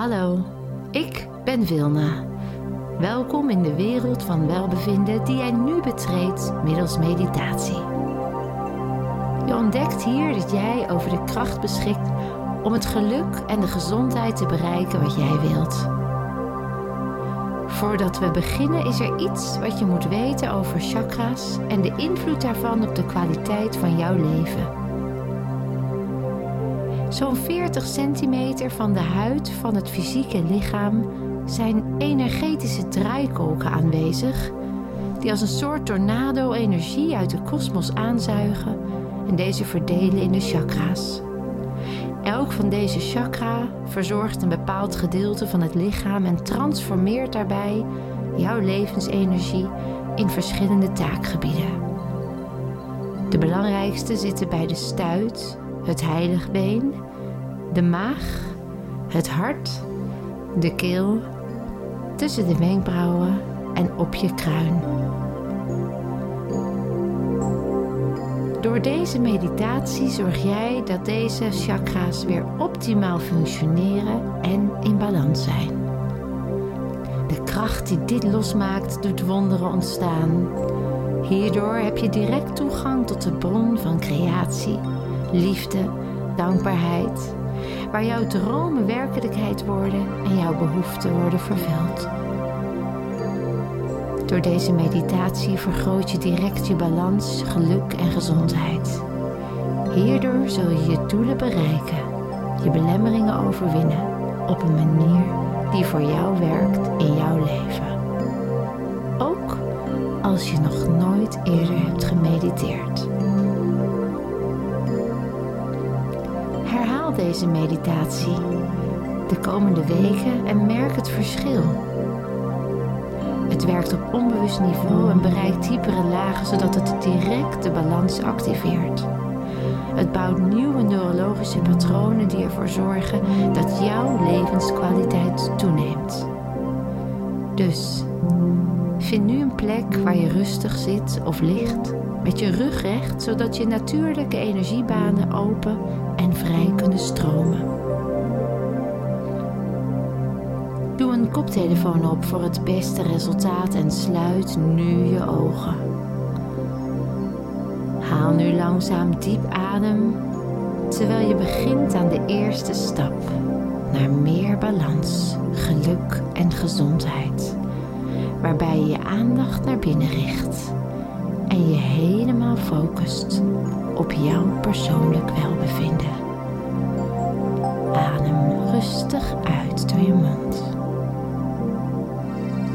Hallo, ik ben Wilna. Welkom in de wereld van welbevinden die jij nu betreedt middels meditatie. Je ontdekt hier dat jij over de kracht beschikt om het geluk en de gezondheid te bereiken wat jij wilt. Voordat we beginnen is er iets wat je moet weten over chakra's en de invloed daarvan op de kwaliteit van jouw leven. Zo'n 40 centimeter van de huid van het fysieke lichaam zijn energetische draaikolken aanwezig, die als een soort tornado energie uit de kosmos aanzuigen en deze verdelen in de chakra's. Elk van deze chakra verzorgt een bepaald gedeelte van het lichaam en transformeert daarbij jouw levensenergie in verschillende taakgebieden. De belangrijkste zitten bij de stuit, het heiligbeen, de maag, het hart, de keel, tussen de wenkbrauwen en op je kruin. Door deze meditatie zorg jij dat deze chakra's weer optimaal functioneren en in balans zijn. De kracht die dit losmaakt doet wonderen ontstaan. Hierdoor heb je direct toegang tot de bron van creatie, liefde, dankbaarheid, waar jouw dromen werkelijkheid worden en jouw behoeften worden vervuld. Door deze meditatie vergroot je direct je balans, geluk en gezondheid. Hierdoor zul je je doelen bereiken, je belemmeringen overwinnen op een manier die voor jou werkt in jouw leven. Ook als je nog nooit eerder hebt gemediteerd. Deze meditatie de komende weken en merk het verschil. Het werkt op onbewust niveau en bereikt diepere lagen zodat het direct de balans activeert. Het bouwt nieuwe neurologische patronen die ervoor zorgen dat jouw levenskwaliteit toeneemt. Dus vind nu een plek waar je rustig zit of ligt, met je rug recht, zodat je natuurlijke energiebanen open en vrij kunnen stromen. Doe een koptelefoon op voor het beste resultaat en sluit nu je ogen. Haal nu langzaam diep adem terwijl je begint aan de eerste stap naar meer balans, geluk en gezondheid, waarbij je je aandacht naar binnen richt en je helemaal focust op jouw persoonlijk welbevinden. Adem rustig uit door je mond.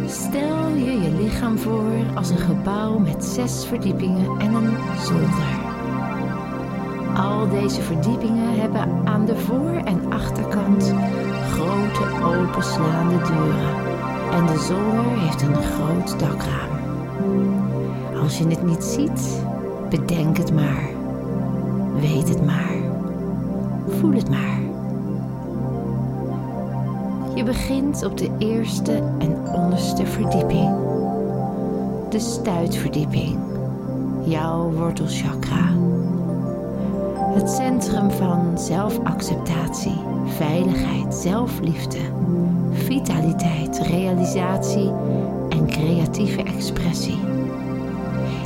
Stel je je lichaam voor als een gebouw met zes verdiepingen en een zolder. Al deze verdiepingen hebben aan de voor- en achterkant grote openslaande deuren en de zolder heeft een groot dakraam. Als je het niet ziet, bedenk het maar. Weet het maar. Voel het maar. Je begint op de eerste en onderste verdieping. De stuitverdieping. Jouw wortelchakra. Het centrum van zelfacceptatie, veiligheid, zelfliefde, vitaliteit, realisatie en creatieve expressie.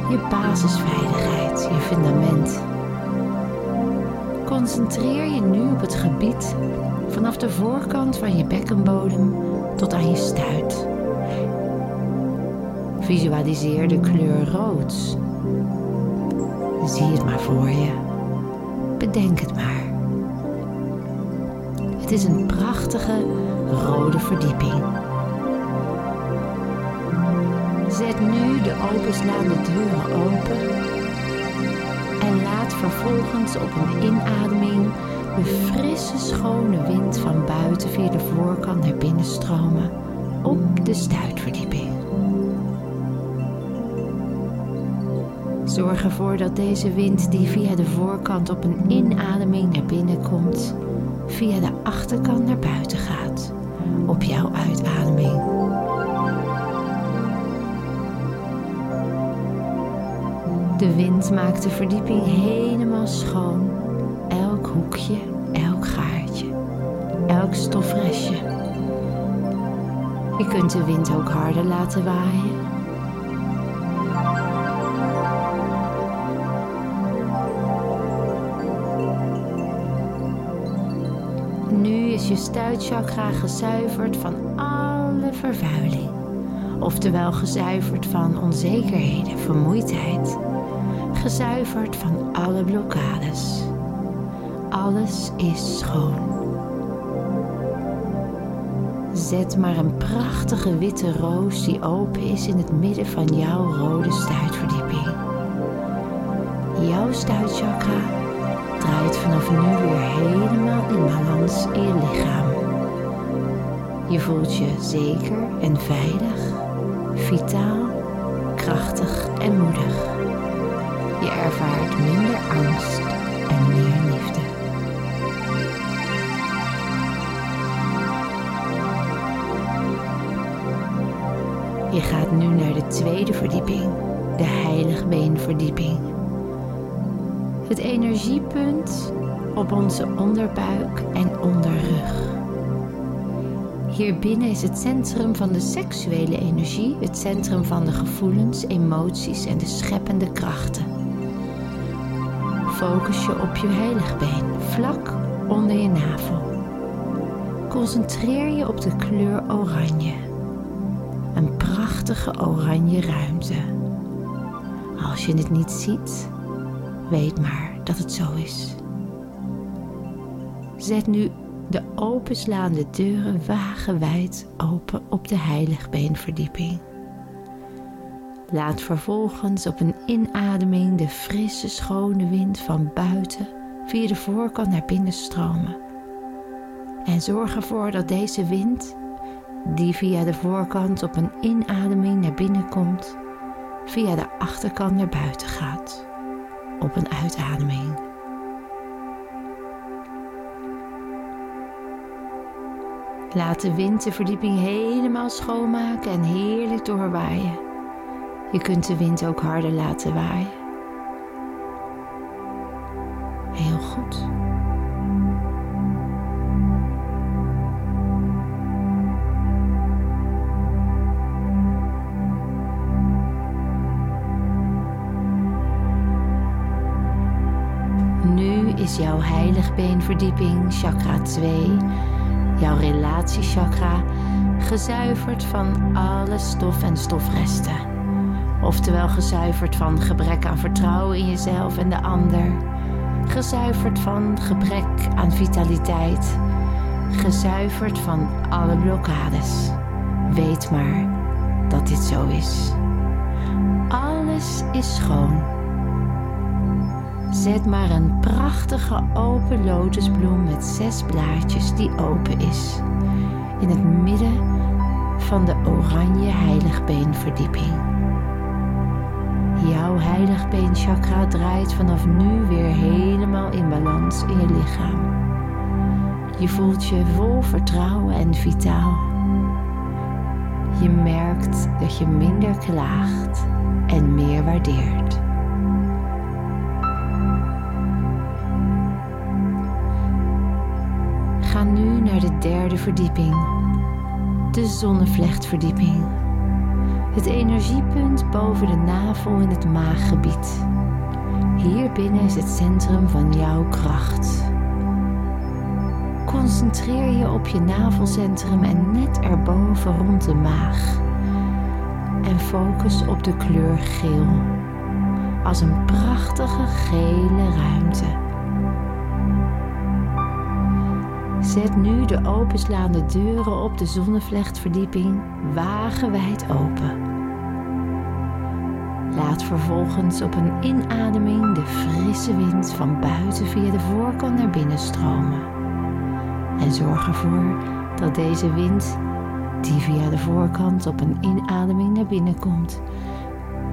Je basisveiligheid, je fundament. Concentreer je nu op het gebied vanaf de voorkant van je bekkenbodem tot aan je stuit. Visualiseer de kleur rood. Zie het maar voor je. Bedenk het maar. Het is een prachtige rode verdieping. De openslaande deuren open en laat vervolgens op een inademing de frisse, schone wind van buiten via de voorkant naar binnen stromen op de stuitverdieping. Zorg ervoor dat deze wind die via de voorkant op een inademing naar binnen komt, via de achterkant naar buiten gaat op jouw uitademing. De wind maakt de verdieping helemaal schoon. Elk hoekje, elk gaatje, elk stofrestje. Je kunt de wind ook harder laten waaien. Nu is je stuitchakra gezuiverd van alle vervuiling. Oftewel gezuiverd van onzekerheden, vermoeidheid. Gezuiverd van alle blokkades. Alles is schoon. Zet maar een prachtige witte roos die open is in het midden van jouw rode stuitverdieping. Jouw stuitchakra draait vanaf nu weer helemaal in balans in je lichaam. Je voelt je zeker en veilig, vitaal, krachtig en moedig. Ervaart minder angst en meer liefde. Je gaat nu naar de tweede verdieping, de heiligbeenverdieping. Het energiepunt op onze onderbuik en onderrug. Hierbinnen is het centrum van de seksuele energie, het centrum van de gevoelens, emoties en de scheppende krachten. Focus je op je heiligbeen, vlak onder je navel. Concentreer je op de kleur oranje een prachtige oranje ruimte. Als je het niet ziet, weet maar dat het zo is. Zet nu de openslaande deuren wagenwijd open op de heiligbeenverdieping. Laat vervolgens op een inademing de frisse, schone wind van buiten via de voorkant naar binnen stromen. En zorg ervoor dat deze wind die via de voorkant op een inademing naar binnen komt, via de achterkant naar buiten gaat, op een uitademing. Laat de wind de verdieping helemaal schoonmaken en heerlijk doorwaaien. Je kunt de wind ook harder laten waaien. Heel goed. is jouw heiligbeenverdieping, chakra 2, jouw relatiechakra, gezuiverd van alle stof en stofresten. Oftewel gezuiverd van gebrek aan vertrouwen in jezelf en de ander. Gezuiverd van gebrek aan vitaliteit. Gezuiverd van alle blokkades. Weet maar dat dit zo is. Alles is schoon. Zet maar een prachtige open lotusbloem met zes blaadjes die open is. In het midden van de oranje heiligbeenverdieping. Jouw heiligbeenchakra draait vanaf nu weer helemaal in balans in je lichaam. Je voelt je vol vertrouwen en vitaal. Je merkt dat je minder klaagt en meer waardeert. Ga nu naar de derde verdieping, de zonnevlechtverdieping. Het energiepunt boven de navel in het maaggebied. Hier binnen is het centrum van jouw kracht. Concentreer je op je navelcentrum en net erboven rond de maag. En focus op de kleur geel. Als een prachtige gele ruimte. Zet nu de openslaande deuren op de zonnevlechtverdieping wagenwijd open. Laat vervolgens op een inademing de frisse wind van buiten via de voorkant naar binnen stromen. En zorg ervoor dat deze wind, die via de voorkant op een inademing naar binnen komt,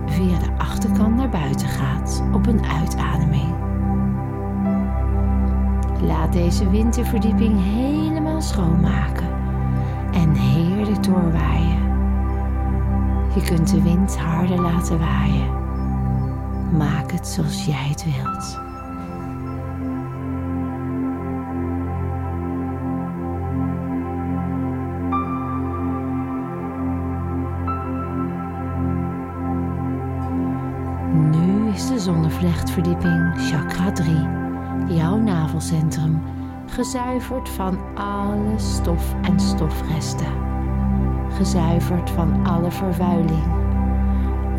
via de achterkant naar buiten gaat op een uitademing. Laat deze winterverdieping helemaal schoonmaken en heerlijk doorwaaien. Je kunt de wind harder laten waaien. Maak het zoals jij het wilt. Nu is de zonnevlechtverdieping chakra 3 jouw navelcentrum, gezuiverd van alle stof en stofresten. Gezuiverd van alle vervuiling.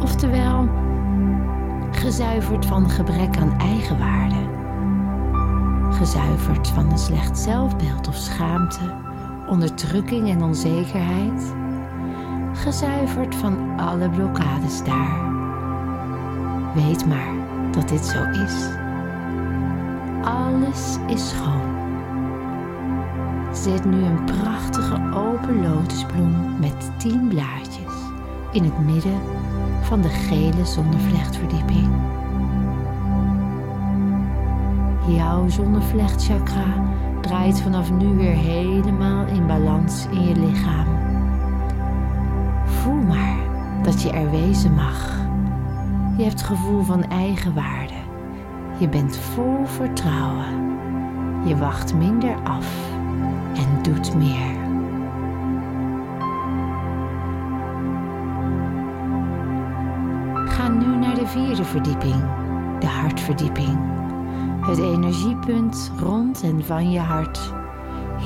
Oftewel, gezuiverd van gebrek aan eigenwaarde. Gezuiverd van een slecht zelfbeeld of schaamte, onderdrukking en onzekerheid. Gezuiverd van alle blokkades daar. Weet maar dat dit zo is. Alles is schoon. Zet nu een prachtige open lotusbloem met tien blaadjes in het midden van de gele zonnevlechtverdieping. Jouw zonnevlechtchakra draait vanaf nu weer helemaal in balans in je lichaam. Voel maar dat je er wezen mag. Je hebt gevoel van eigenwaarde. Je bent vol vertrouwen. Je wacht minder af en doet meer. Ga nu naar de vierde verdieping, de hartverdieping. Het energiepunt rond en van je hart.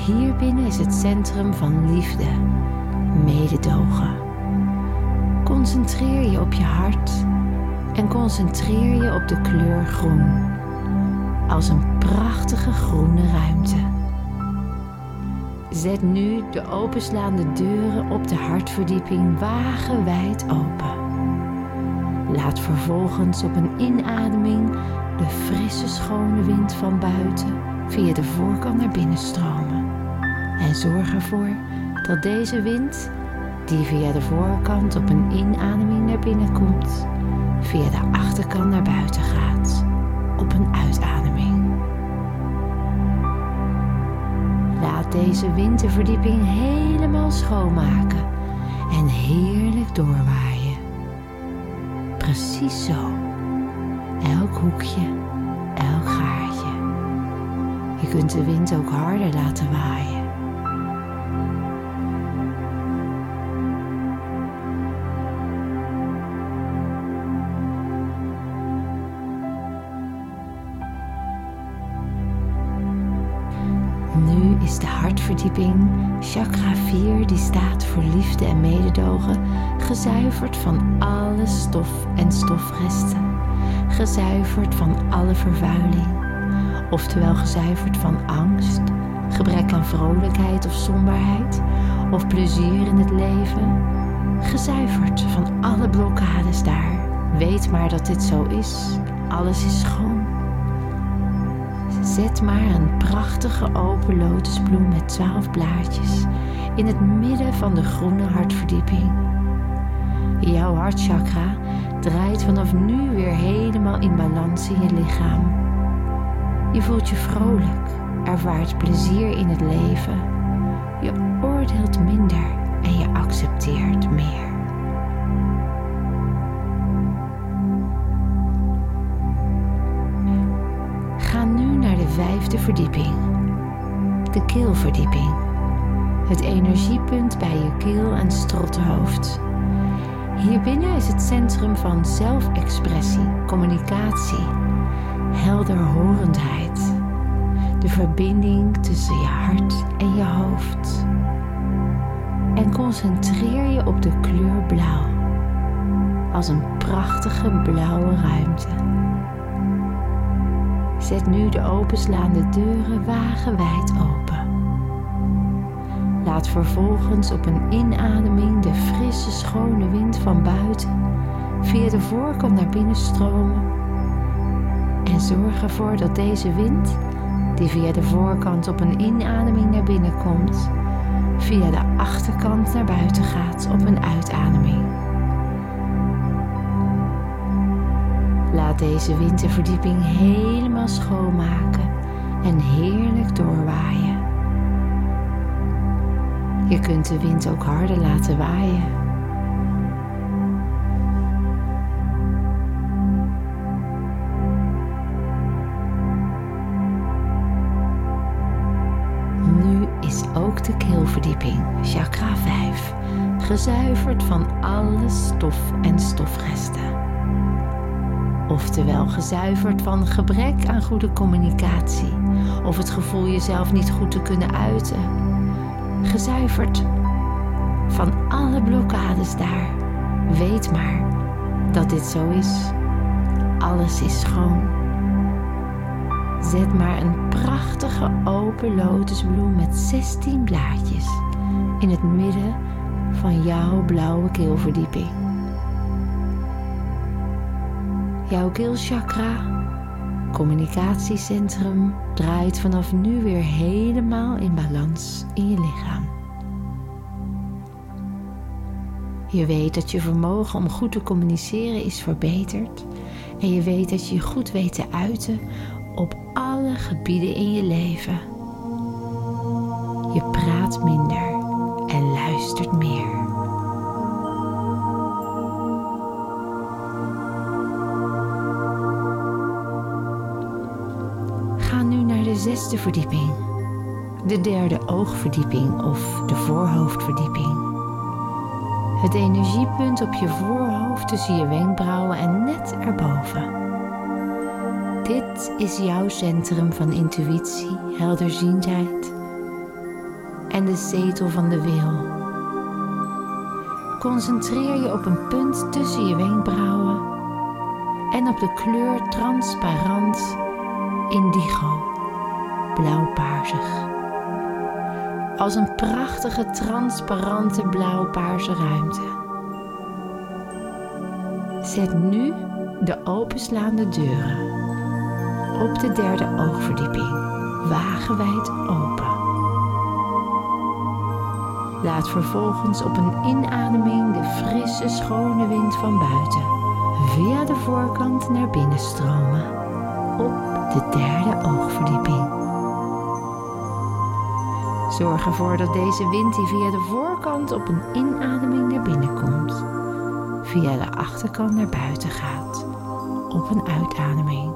Hier binnen is het centrum van liefde, mededogen. Concentreer je op je hart en concentreer je op de kleur groen. Als een prachtige groene ruimte. Zet nu de openslaande deuren op de hartverdieping wagenwijd open. Laat vervolgens op een inademing de frisse schone wind van buiten via de voorkant naar binnen stromen. En zorg ervoor dat deze wind, die via de voorkant op een inademing naar binnen komt, via de achterkant naar buiten gaat op een uitademing. Laat deze winterverdieping helemaal schoonmaken en heerlijk doorwaaien. Precies zo. Elk hoekje, elk gaatje. Je kunt de wind ook harder laten waaien. Chakra 4, die staat voor liefde en mededogen, gezuiverd van alle stof en stofresten. Gezuiverd van alle vervuiling, oftewel gezuiverd van angst, gebrek aan vrolijkheid of somberheid, of plezier in het leven. Gezuiverd van alle blokkades daar. Weet maar dat dit zo is. Alles is schoon. Zet maar een prachtige open lotusbloem met twaalf blaadjes in het midden van de groene hartverdieping. Jouw hartchakra draait vanaf nu weer helemaal in balans in je lichaam. Je voelt je vrolijk, ervaart plezier in het leven. Je oordeelt minder en je accepteert meer. Verdieping, de keelverdieping. Het energiepunt bij je keel en strottenhoofd. Hierbinnen is het centrum van zelfexpressie, communicatie, helderhorendheid. De verbinding tussen je hart en je hoofd. En concentreer je op de kleur blauw. Als een prachtige blauwe ruimte. Zet nu de openslaande deuren wagenwijd open. Laat vervolgens op een inademing de frisse, schone wind van buiten via de voorkant naar binnen stromen. En zorg ervoor dat deze wind, die via de voorkant op een inademing naar binnen komt, via de achterkant naar buiten gaat op een uitademing. Laat deze winterverdieping helemaal schoonmaken en heerlijk doorwaaien. Je kunt de wind ook harder laten waaien. Nu is ook de keelverdieping, chakra 5, gezuiverd van alle stof en stofresten. Oftewel gezuiverd van gebrek aan goede communicatie of het gevoel jezelf niet goed te kunnen uiten. Gezuiverd van alle blokkades daar. Weet maar dat dit zo is. Alles is schoon. Zet maar een prachtige open lotusbloem met 16 blaadjes in het midden van jouw blauwe keelverdieping. Jouw keelchakra, communicatiecentrum, draait vanaf nu weer helemaal in balans in je lichaam. Je weet dat je vermogen om goed te communiceren is verbeterd. En je weet dat je je goed weet te uiten op alle gebieden in je leven. Je praat minder en luistert meer. Zesde verdieping, de derde oogverdieping of de voorhoofdverdieping. Het energiepunt op je voorhoofd tussen je wenkbrauwen en net erboven. Dit is jouw centrum van intuïtie, helderziendheid en de zetel van de wil. Concentreer je op een punt tussen je wenkbrauwen en op de kleur transparant indigo, blauwpaarsig als een prachtige transparante blauwpaarse ruimte. Zet nu de openslaande deuren op de derde oogverdieping wagenwijd open. Laat vervolgens op een inademing de frisse, schone wind van buiten via de voorkant naar binnen stromen op de derde oogverdieping. Zorg ervoor dat deze wind die via de voorkant op een inademing naar binnen komt, via de achterkant naar buiten gaat op een uitademing.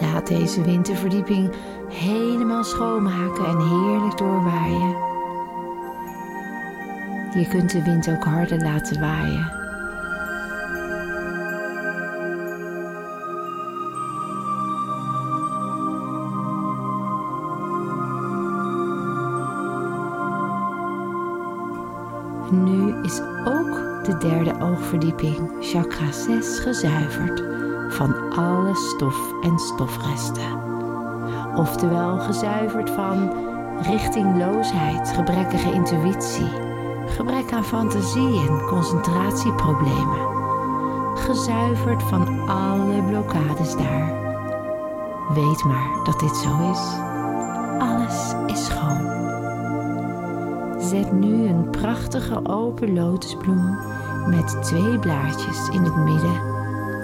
Laat deze winterverdieping helemaal schoonmaken en heerlijk doorwaaien. Je kunt de wind ook harder laten waaien is ook de derde oogverdieping, chakra 6, gezuiverd van alle stof en stofresten. Oftewel gezuiverd van richtingloosheid, gebrekkige intuïtie, gebrek aan fantasie en concentratieproblemen. Gezuiverd van alle blokkades daar. Weet maar dat dit zo is. Alles is schoon. Zet nu een prachtige open lotusbloem met twee blaadjes in het midden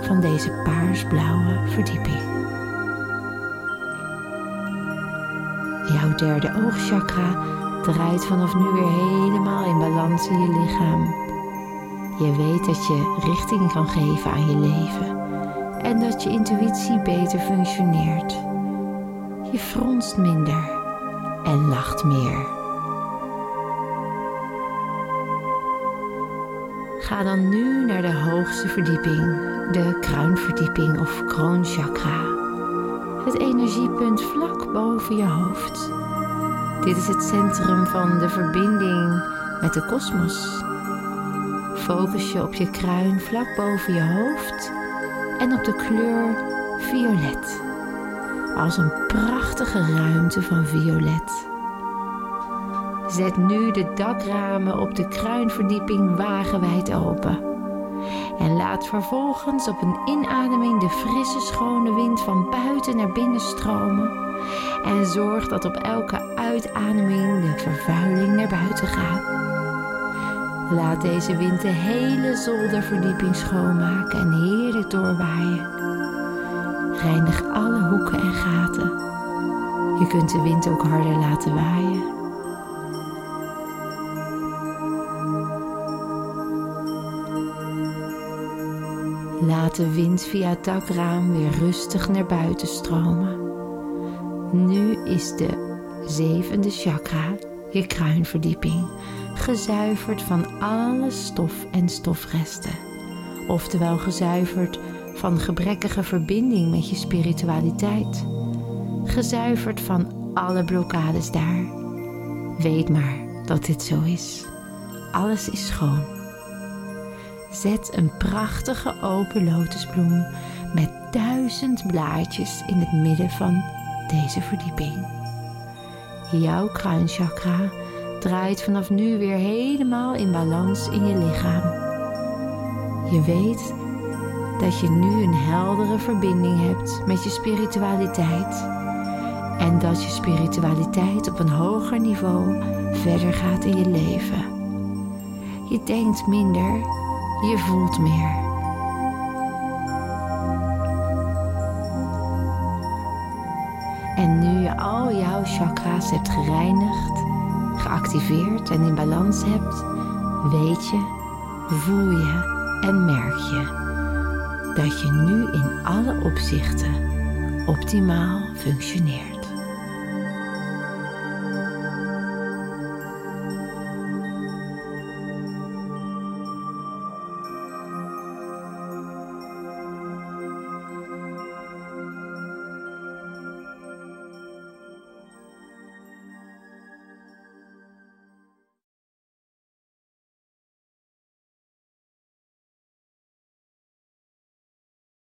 van deze paarsblauwe verdieping. Jouw derde oogchakra draait vanaf nu weer helemaal in balans in je lichaam. Je weet dat je richting kan geven aan je leven en dat je intuïtie beter functioneert. Je fronst minder en lacht meer. Ga dan nu naar de hoogste verdieping, de kruinverdieping of kroonchakra. Het energiepunt vlak boven je hoofd. Dit is het centrum van de verbinding met de kosmos. Focus je op je kruin vlak boven je hoofd en op de kleur violet. Als een prachtige ruimte van violet. Zet nu de dakramen op de kruinverdieping wagenwijd open. En laat vervolgens op een inademing de frisse, schone wind van buiten naar binnen stromen. En zorg dat op elke uitademing de vervuiling naar buiten gaat. Laat deze wind de hele zolderverdieping schoonmaken en heerlijk doorwaaien. Reinig alle hoeken en gaten. Je kunt de wind ook harder laten waaien. Laat de wind via het dakraam weer rustig naar buiten stromen. Nu is de zevende chakra, je kruinverdieping, gezuiverd van alle stof en stofresten. oftewel gezuiverd van gebrekkige verbinding met je spiritualiteit, gezuiverd van alle blokkades daar. Weet maar dat dit zo is. Alles is schoon. Zet een prachtige open lotusbloem met duizend blaadjes in het midden van deze verdieping. Jouw kruinchakra draait vanaf nu weer helemaal in balans in je lichaam. Je weet dat je nu een heldere verbinding hebt met je spiritualiteit en dat je spiritualiteit op een hoger niveau verder gaat in je leven. Je denkt minder, je voelt meer. En nu je al jouw chakra's hebt gereinigd, geactiveerd en in balans hebt, weet je, voel je en merk je dat je nu in alle opzichten optimaal functioneert.